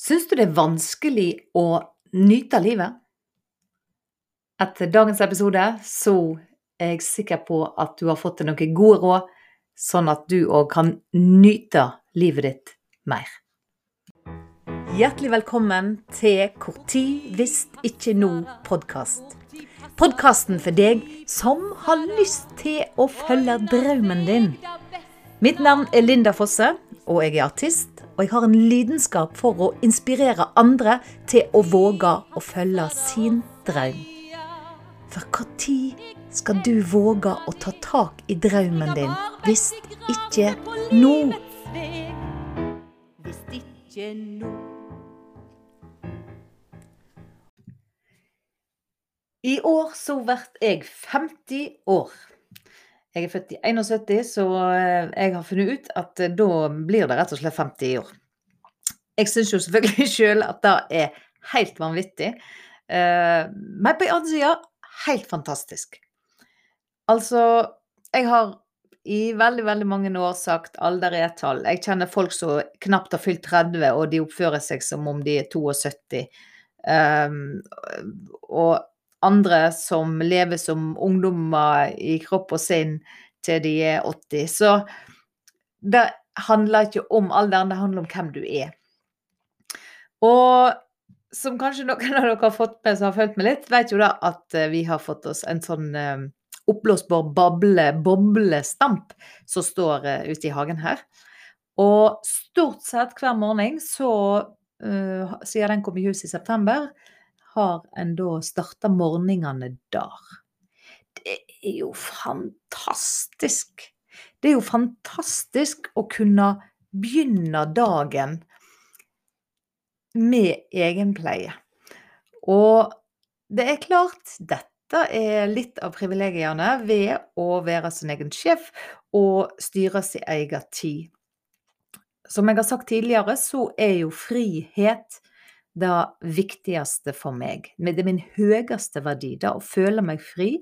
Syns du det er vanskelig å nyte livet? Etter dagens episode så er jeg sikker på at du har fått deg noen gode råd, sånn at du òg kan nyte livet ditt mer. Hjertelig velkommen til Hvor tid hvis ikke nå-podkast. Podkasten for deg som har lyst til å følge drømmen din. Mitt navn er Linda Fosse, og jeg er artist og jeg har en lidenskap for å inspirere andre til å våge å følge sin drøm. For når skal du våge å ta tak i drømmen din, hvis ikke nå? Hvis ikke nå. I år så blir jeg 50 år. Jeg er født i 71, så eh, jeg har funnet ut at eh, da blir det rett og slett 50 år. Jeg syns jo selvfølgelig sjøl at det er helt vanvittig. Eh, men på en annen sida helt fantastisk. Altså, jeg har i veldig, veldig mange år sagt alder er et tall. Jeg kjenner folk som knapt har fylt 30, og de oppfører seg som om de er 72. Um, og andre som lever som ungdommer i kropp og sinn til de er 80. Så det handler ikke om alderen, det handler om hvem du er. Og som kanskje noen av dere har fått med som har fulgt med litt, vet jo da at eh, vi har fått oss en sånn uh, oppblåsbar bable, boblestamp som står uh, ute i hagen her. Og stort sett hver morgen så, uh, siden den kom i hus i september, har en da starta morgenene der. Det er jo fantastisk. Det er jo fantastisk å kunne begynne dagen med egenpleie. Og det er klart, dette er litt av privilegiene ved å være sin egen sjef og styre sin egen tid. Som jeg har sagt tidligere, så er jo frihet det viktigste for meg. Det er min høyeste verdi. Det å føle meg fri,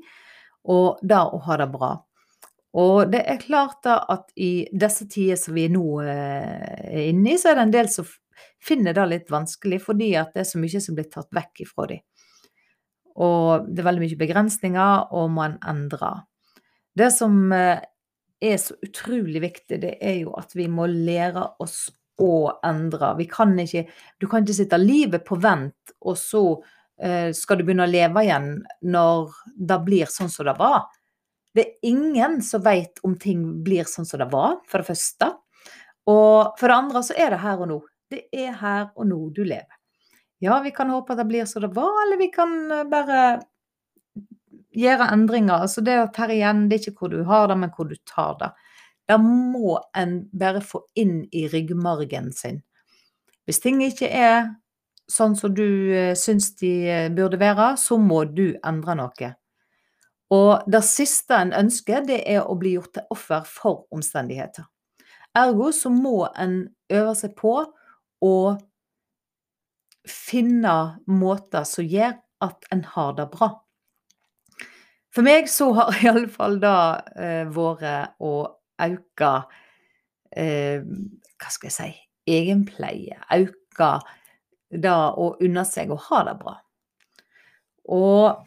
og det å ha det bra. Og det er klart da at i disse tider som vi nå eh, er inne i, så er det en del som finner det litt vanskelig, fordi at det er så mye som blir tatt vekk ifra dem. Og det er veldig mye begrensninger, og man endrer. Det som eh, er så utrolig viktig, det er jo at vi må lære oss å endre. Vi kan ikke, du kan ikke sitte livet på vent, og så eh, skal du begynne å leve igjen når det blir sånn som det var. Det er ingen som vet om ting blir sånn som det var, for det første. Og for det andre så er det her og nå. Det er her og nå du lever. Ja, vi kan håpe at det blir som det var, eller vi kan eh, bare gjøre endringer. Altså det å ta igjen, det er ikke hvor du har det, men hvor du tar det. Det må en bare få inn i ryggmargen sin. Hvis ting ikke er sånn som du eh, syns de eh, burde være, så må du endre noe. Og det siste en ønsker, det er å bli gjort til offer for omstendigheter. Ergo så må en øve seg på å finne måter som gjør at en har det bra. For meg så har iallfall det eh, vært å auka eh, Hva skal jeg si egenpleie. Auka det å unne seg å ha det bra. Og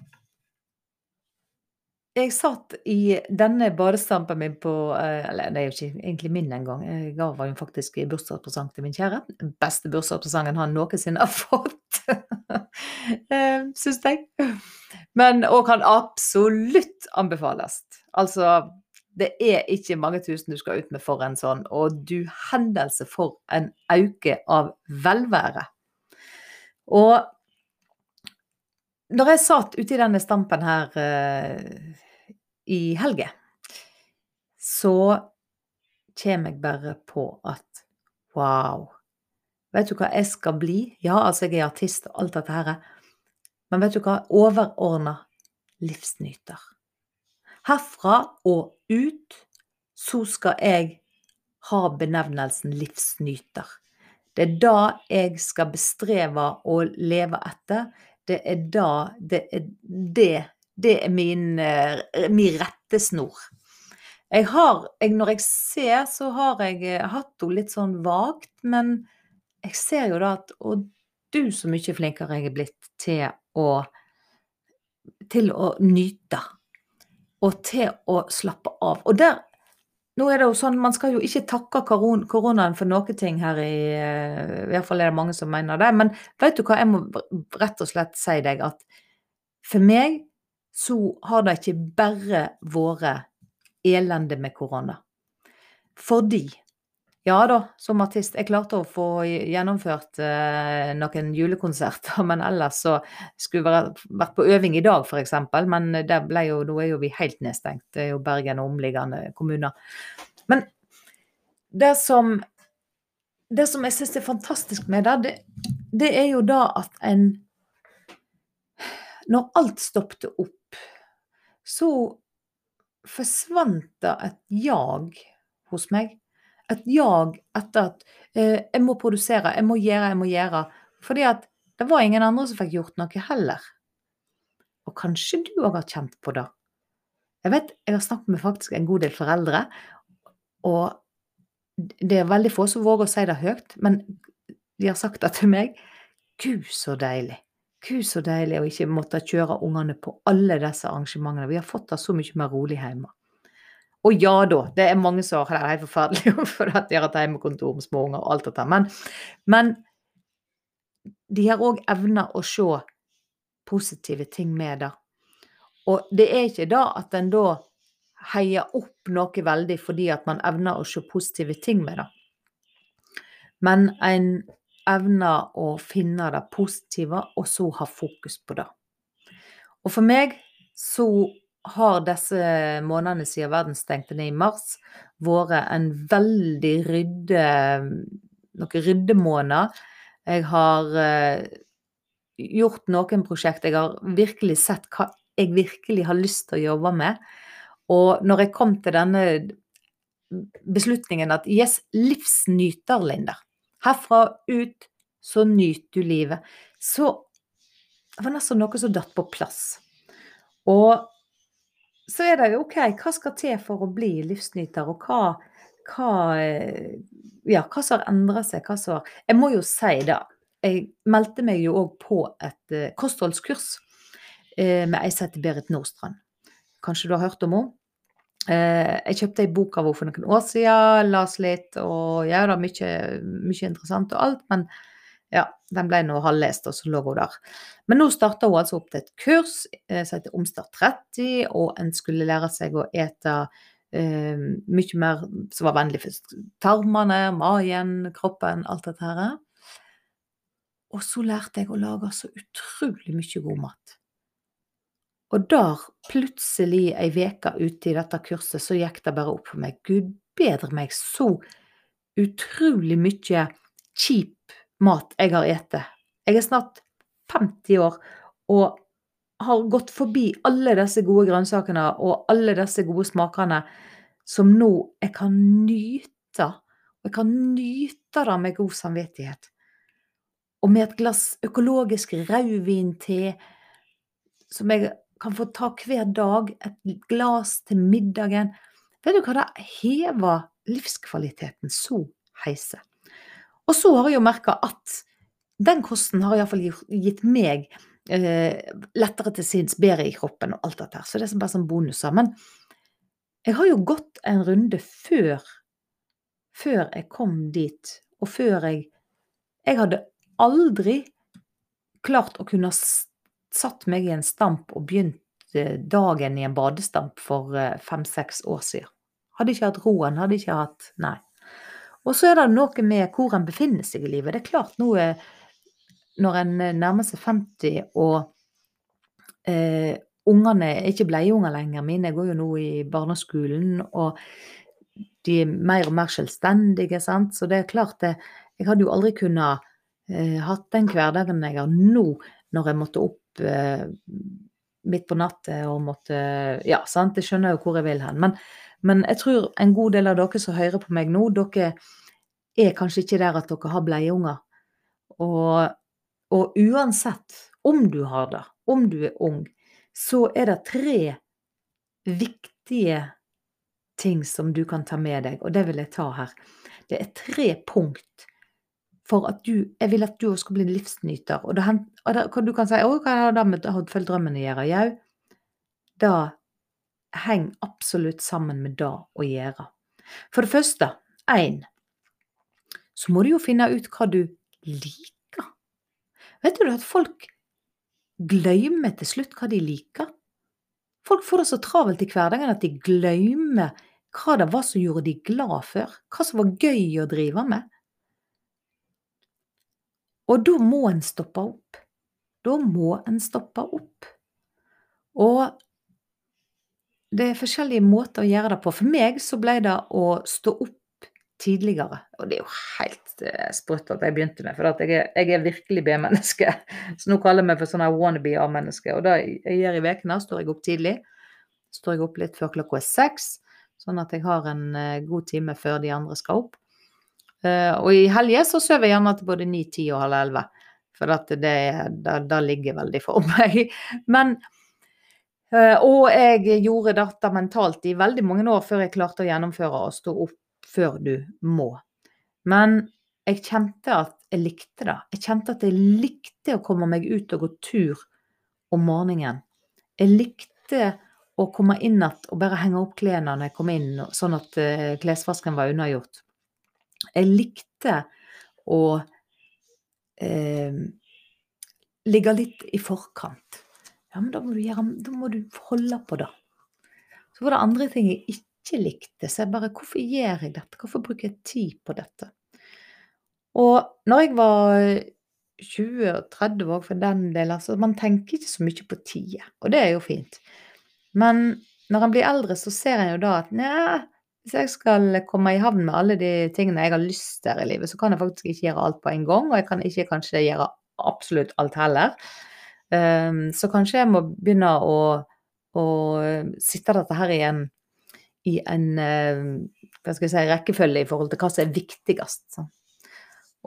jeg satt i denne badestampen min på eh, Eller det er jo ikke egentlig min engang. Jeg ga den faktisk i bursdagspresang til min kjære. Den beste bursdagspresangen han noensinne har fått, eh, syns jeg. Men og kan absolutt anbefales. Altså det er ikke mange tusen du skal ut med for en sånn, og du hendelse for en auke av velvære. Og når jeg satt ute i denne stampen her uh, i helga, så kommer jeg bare på at wow, vet du hva jeg skal bli? Ja, altså jeg er artist og alt dette her, men vet du hva? Overordna livsnyter. Herfra og ut så skal jeg ha benevnelsen livsnyter. Det er da jeg skal bestreve å leve etter. Det er da Det er, det, det er min, eh, min rettesnor. Jeg har, jeg, når jeg ser, så har jeg hatt henne litt sånn vagt, men jeg ser jo da at Og du så mye flinkere jeg er blitt til å Til å nyte. Og til å slappe av. Og der Nå er det jo sånn, man skal jo ikke takke koron- koronaen for noen ting her i eh, I hvert fall er det mange som mener det. Men vet du hva, jeg må rett og slett si deg at for meg så har det ikke bare vært elende med korona. Fordi ja da, som artist. Jeg klarte å få gjennomført eh, noen julekonserter, men ellers så skulle jeg vært på øving i dag, f.eks. Men ble jo, nå er jo vi helt nedstengt. Det er jo Bergen og omliggende kommuner. Men det som, det som jeg syns er fantastisk med det, det, det er jo da at en Når alt stoppet opp, så forsvant det et jag hos meg. Et jag etter at eh, jeg må produsere, jeg må gjøre, jeg må gjøre. Fordi at det var ingen andre som fikk gjort noe heller. Og kanskje du òg har kjent på det. Jeg vet, jeg har snakket med faktisk en god del foreldre, og det er veldig få som våger å si det høyt, men de har sagt det til meg. Gud, så deilig. Gud, så deilig å ikke måtte kjøre ungene på alle disse arrangementene. Vi har fått det så mye mer rolig hjemme. Og ja da, det er mange som har det helt forferdelig for at de har hatt hjemmekontor med små unger og alt dette. Men, men de har òg evna å se positive ting med det. Og det er ikke da at en da heier opp noe veldig fordi at man evner å se positive ting med det. Men en evner å finne det positive, og så ha fokus på det. Og for meg så har disse månedene siden verden stengte ned i mars, vært en veldig rydde Noen ryddemåneder. Jeg har uh, gjort noen prosjekt. Jeg har virkelig sett hva jeg virkelig har lyst til å jobbe med. Og når jeg kom til denne beslutningen at yes, livsnyter, Linda. Herfra ut så nyter du livet. Så det var nesten noe som datt på plass. Og så er det jo OK, hva skal til for å bli livsnyter, og hva, hva Ja, hva som har endra seg? Hva som har Jeg må jo si det. Jeg meldte meg jo òg på et uh, kostholdskurs uh, med ei som heter Berit Nordstrand. Kanskje du har hørt om henne? Uh, jeg kjøpte ei bok av henne for noen år siden, las litt, og ja, det er mye, mye interessant og alt, men ja, den ble nå halvlest, og så lå hun der. Men nå starta hun altså opp til et kurs eh, som heter Omstart 30, og en skulle lære seg å ete eh, mye mer som var vennlig for tarmene, magen, kroppen, alt dette her. Og så lærte jeg å lage så utrolig mye god mat. Og der, plutselig ei uke ute i dette kurset, så gikk det bare opp for meg. Gud bedre meg så utrolig mye kjip mat jeg har spist. Jeg er snart 50 år og har gått forbi alle disse gode grønnsakene og alle disse gode smakene som nå jeg kan nyte. Og jeg kan nyte det med god samvittighet. Og med et glass økologisk rødvin-te som jeg kan få ta hver dag, et glass til middagen. Vet du hva, det hever livskvaliteten så heise. Og så har jeg jo merka at den kosten har iallfall gitt meg eh, lettere til sinns, bedre i kroppen og alt dette her. Så det er bare sånn bonuser. Men jeg har jo gått en runde før, før jeg kom dit, og før jeg Jeg hadde aldri klart å kunne satt meg i en stamp og begynt eh, dagen i en badestamp for eh, fem-seks år siden. Hadde ikke hatt roen, hadde ikke hatt Nei. Og så er det noe med hvor en befinner seg i livet. Det er klart nå når en nærmer seg 50 og eh, ungene er ikke bleieunger lenger, mine går jo nå i barneskolen, og de er mer og mer selvstendige, sant. Så det er klart det Jeg hadde jo aldri kunnet eh, hatt den hverdagen jeg har nå, når jeg måtte opp eh, midt på natta og måtte Ja, sant, jeg skjønner jo hvor jeg vil hen. Men men jeg tror en god del av dere som hører på meg nå, dere er kanskje ikke der at dere har bleieunger. Og, og uansett om du har det, om du er ung, så er det tre viktige ting som du kan ta med deg, og det vil jeg ta her. Det er tre punkt for at du Jeg vil at du også skal bli en livsnyter. Og, det, og det, du kan si Å, hva har det med følt drømmen å gjøre? Jau, det henger absolutt sammen med det å gjøre. For det første, én, så må du jo finne ut hva du liker. Vet du at folk glemmer til slutt hva de liker? Folk får det så travelt i hverdagen at de glemmer hva det var som gjorde de glad før, hva som var gøy å drive med. Og da må en stoppe opp. Da må en stoppe opp. Og det er forskjellige måter å gjøre det på. For meg så ble det å stå opp tidligere. Og det er jo helt eh, sprøtt at jeg begynte med, for jeg, er, jeg er virkelig B-menneske. Så nå kaller jeg meg for sånn wannabe A-menneske. Og det jeg gjør i ukene, står jeg opp tidlig. Står jeg opp litt før klokka er seks, sånn at jeg har en eh, god time før de andre skal opp. Eh, og i helger så sover jeg gjerne til både ni, ti og halv elleve. For at det, det, det ligger veldig for meg. Men Og jeg gjorde dette mentalt i veldig mange år før jeg klarte å gjennomføre og stå opp før du må. Men jeg kjente at jeg likte det. Jeg kjente at jeg likte å komme meg ut og gå tur om morgenen. Jeg likte å komme inn igjen og bare henge opp klærne når jeg kom inn, sånn at uh, klesvasken var unnagjort. Jeg likte å eh, ligge litt i forkant. Ja, men da må, du gjøre, da må du holde på det. Så var det andre ting jeg ikke likte. Så jeg bare Hvorfor gjør jeg dette? Hvorfor bruker jeg tid på dette? Og når jeg var 20 og 30 år for den del, altså man tenker ikke så mye på tida. Og det er jo fint. Men når en blir eldre, så ser en jo da at nei, hvis jeg skal komme i havn med alle de tingene jeg har lyst til i livet, så kan jeg faktisk ikke gjøre alt på en gang, og jeg kan ikke kanskje gjøre absolutt alt heller. Um, så kanskje jeg må begynne å, å sitte dette her i en, i en uh, hva skal jeg si, rekkefølge i forhold til hva som er viktigst. Så.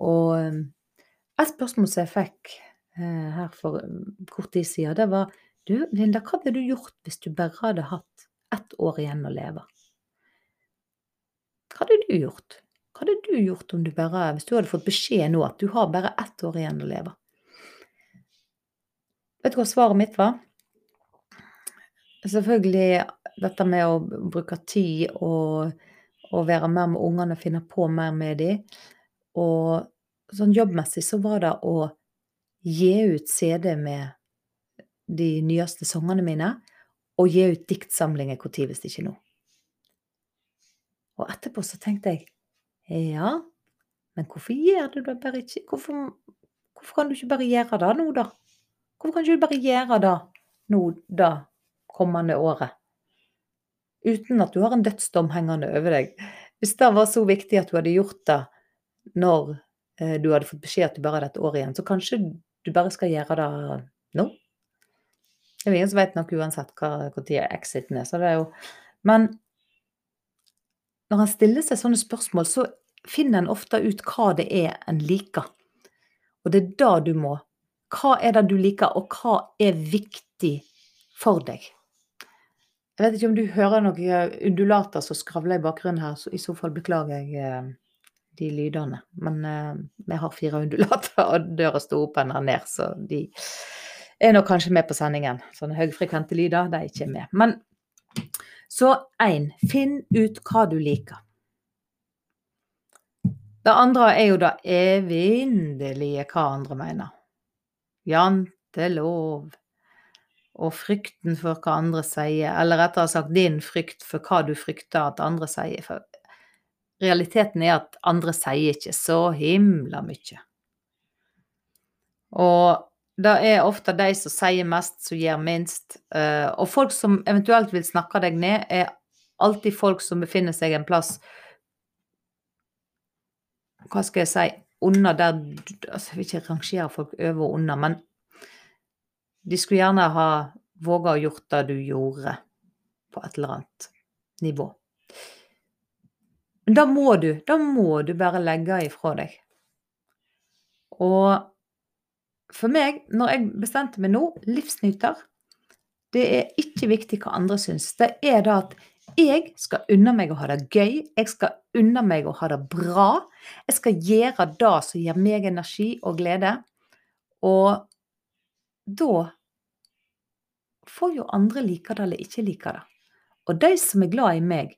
Og um, et spørsmål som jeg fikk uh, her for kort tid siden, det var du, Linda, hva hadde du gjort hvis du bare hadde hatt ett år igjen å leve? Hva hadde du gjort? Hva hadde du gjort om du bare, hvis du hadde fått beskjed nå at du har bare ett år igjen å leve? Vet du hva svaret mitt var? Selvfølgelig dette med å bruke tid og, og være mer med ungene, finne på mer med dem. Og sånn jobbmessig så var det å gi ut CD med de nyeste sangene mine, og gi ut diktsamlinger når hvis ikke nå. Og etterpå så tenkte jeg ja, men hvorfor gjør du det bare ikke hvorfor, hvorfor kan du ikke bare gjøre det nå, da? Hvorfor kan du ikke bare gjøre det nå, da, kommende året? Uten at du har en dødsdom hengende over deg. Hvis det var så viktig at du hadde gjort det når eh, du hadde fått beskjed at du bare hadde et år igjen, så kanskje du bare skal gjøre det nå? Det er ingen som vet nok uansett når exiten er. Så det er jo Men når en stiller seg sånne spørsmål, så finner en ofte ut hva det er en liker. Og det er da du må. Hva er det du liker, og hva er viktig for deg? Jeg vet ikke om du hører noen undulater som skravler i bakgrunnen her, så i så fall beklager jeg eh, de lydene. Men eh, vi har fire undulater, og døra sto opp eller ned, så de er nok kanskje med på sendingen. Sånne høyfrekvente lyder, de er ikke med. Men så én, finn ut hva du liker. Det andre er jo det evinnelige hva andre mener. Jantelov. Og frykten for hva andre sier, eller rettere sagt din frykt for hva du frykter at andre sier. For realiteten er at andre sier ikke så himla mye. Og det er ofte de som sier mest, som gjør minst. Eh, og folk som eventuelt vil snakke deg ned, er alltid folk som befinner seg en plass Hva skal jeg si Under der altså Jeg vil ikke rangere folk over og under, men de skulle gjerne ha våga å gjort det du gjorde, på et eller annet nivå. Da må du, da må du bare legge ifra deg. Og for meg, når jeg bestemte meg nå, livsnyter, det er ikke viktig hva andre syns. Det er da at Jeg skal unne meg å ha det gøy. Jeg skal unne meg å ha det bra. Jeg skal gjøre det som gir meg energi og glede. Og da får jo andre like det eller ikke like det. Og de som er glad i meg,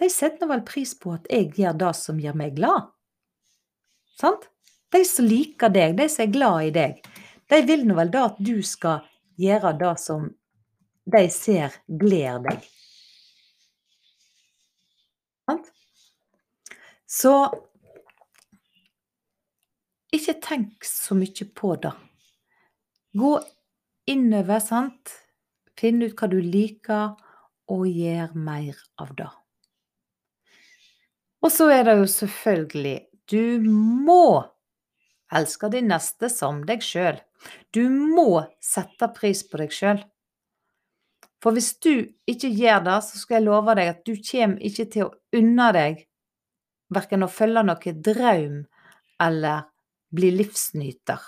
de setter vel pris på at jeg gjør det som gjør meg glad. Sant? De som liker deg, de som er glad i deg, de vil nå vel da at du skal gjøre det som de ser gleder deg. Så ikke tenk så mye på det. Gå innover, sant. Finn ut hva du liker, og gjør mer av det. Og så er det jo selvfølgelig Du må elske din neste som deg sjøl. Du må sette pris på deg sjøl. For hvis du ikke gjør det, så skal jeg love deg at du kommer ikke til å unne deg verken å følge noe drøm eller bli livsnyter.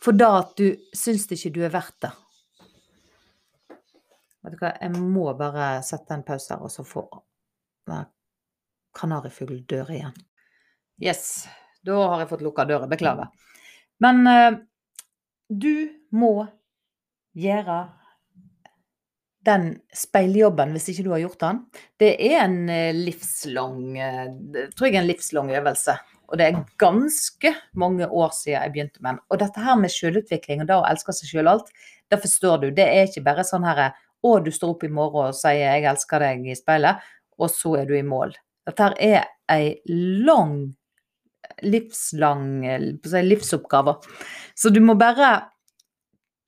For da at du syns ikke du er verdt det. Vet du hva, jeg må bare sette en pause her, og så få kanarifuglen dør igjen. Yes, da har jeg fått lukka døra. Beklager. Men eh, du må gjøre den speiljobben hvis ikke du har gjort den. Det er en eh, livslang, eh, tror jeg en livslang øvelse. Og det er ganske mange år siden jeg begynte med den. Og dette her med selvutvikling og da å elske seg sjøl alt, det forstår du. Det er ikke bare sånn herre å, du står opp i morgen og sier 'jeg elsker deg' i speilet, og så er du i mål. Dette her er ei lang, livslang livsoppgave. Så du må bare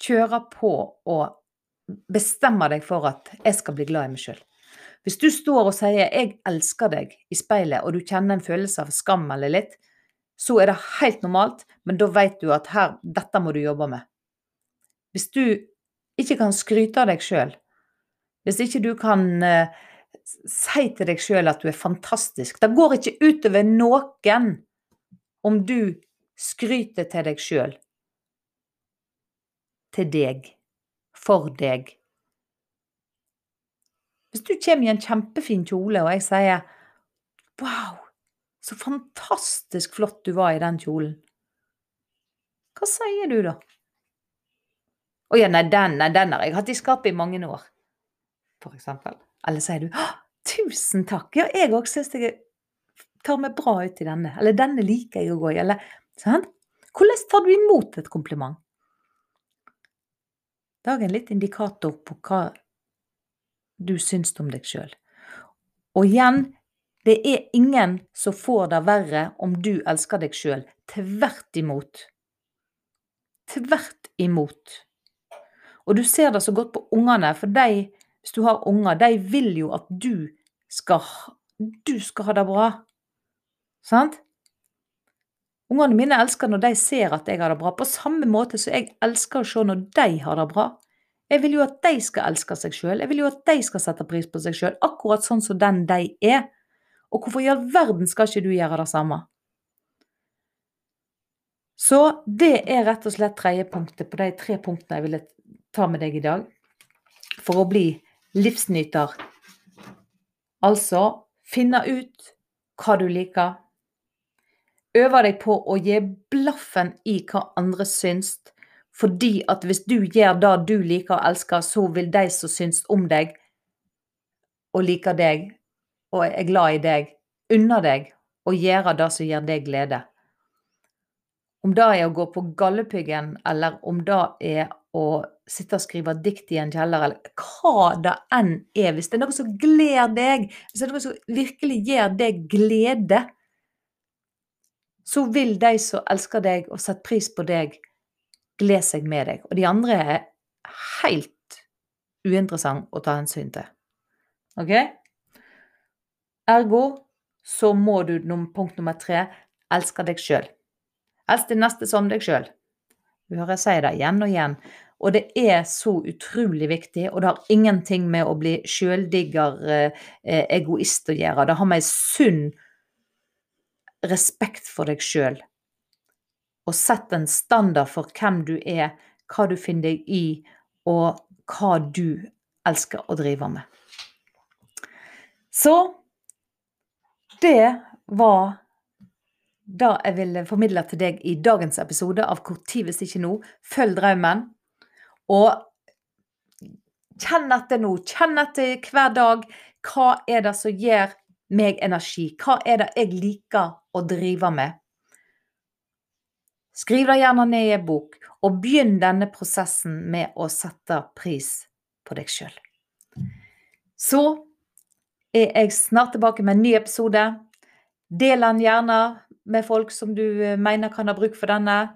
kjøre på og bestemme deg for at 'jeg skal bli glad i meg sjøl'. Hvis du står og sier 'jeg elsker deg' i speilet, og du kjenner en følelse av skam eller litt, så er det helt normalt, men da vet du at her, dette må du jobbe med. Hvis du ikke kan skryte av deg sjøl, hvis ikke du kan uh, si til deg sjøl at du er fantastisk Det går ikke utover noen om du skryter til deg sjøl. Til deg. For deg. Hvis du kommer i en kjempefin kjole, og jeg sier 'Wow, så fantastisk flott du var i den kjolen', hva sier du da? 'Å ja, nei, den, nei, den har jeg hatt i skapet i mange år', for eksempel. Eller sier du 'Tusen takk, ja, jeg òg syns jeg tar meg bra ut i denne', eller 'denne liker jeg å gå i', eller sant? Hvordan tar du imot et kompliment? Er en litt indikator på hva du syns om deg sjøl. Og igjen, det er ingen som får det verre om du elsker deg sjøl. Tvert imot. Tvert imot. Og du ser det så godt på ungene, for de, hvis du har unger, de vil jo at du skal, du skal ha det bra. Sant? Ungene mine elsker når de ser at jeg har det bra, på samme måte som jeg elsker å se når de har det bra. Jeg vil jo at de skal elske seg sjøl, jeg vil jo at de skal sette pris på seg sjøl, akkurat sånn som den de er. Og hvorfor i all verden skal ikke du gjøre det samme? Så det er rett og slett tredje punktet på de tre punktene jeg ville ta med deg i dag. For å bli livsnyter. Altså finne ut hva du liker. Øve deg på å gi blaffen i hva andre syns. Fordi at hvis du gjør det du liker og elsker, så vil de som syns om deg og liker deg og er glad i deg, unne deg å gjøre det som gir deg glede. Om det er å gå på Galdhøpiggen, eller om det er å sitte og skrive dikt i en kjeller, eller hva det enn er. Hvis det er noe som gleder deg, hvis det er noe som virkelig gir deg glede, så vil de som elsker deg og setter pris på deg, glede seg med deg. Og de andre er helt uinteressant å ta hensyn til. OK? Ergo så må du, punkt nummer tre, elske deg sjøl. Elsk din neste som deg sjøl. Du hører jeg si det igjen og igjen. Og det er så utrolig viktig, og det har ingenting med å bli sjøldigger, eh, egoist å gjøre. Det har med sunn respekt for deg sjøl og sett en standard for hvem du er, hva du finner deg i, og hva du elsker å drive med. Så det var det jeg ville formidle til deg i dagens episode av Hvor tid hvis ikke nå. Følg drømmen. Og kjenn etter nå. Kjenn etter hver dag. Hva er det som gir meg energi? Hva er det jeg liker å drive med? Skriv det gjerne ned i en bok, og begynn denne prosessen med å sette pris på deg sjøl. Så er jeg snart tilbake med en ny episode. Del den gjerne med folk som du eh, mener kan ha bruk for denne.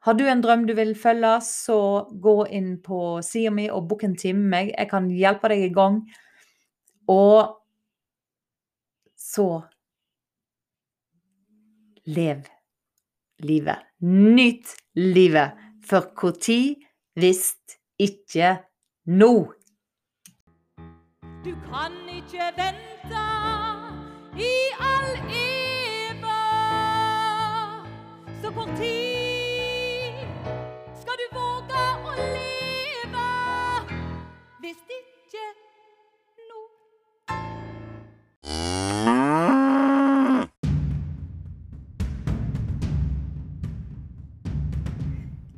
Har du en drøm du vil følge, så gå inn på sida mi og book en time med meg. Jeg kan hjelpe deg i gang. Og så lev livet. Nyt livet. For når hvis ikke nå? Du kan ikke vente i all eva. Så kort tid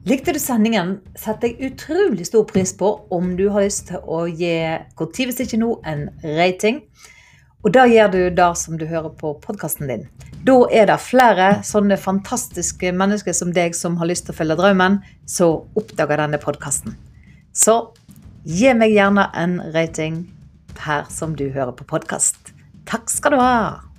Likte du sendingen, setter jeg utrolig stor pris på om du har lyst til å gi tid hvis ikke nå en rating. Og da gjør du det som du hører på podkasten din. Da er det flere sånne fantastiske mennesker som deg som har lyst til å følge drømmen, som oppdager denne podkasten. Så gi meg gjerne en rating her som du hører på podkast. Takk skal du ha.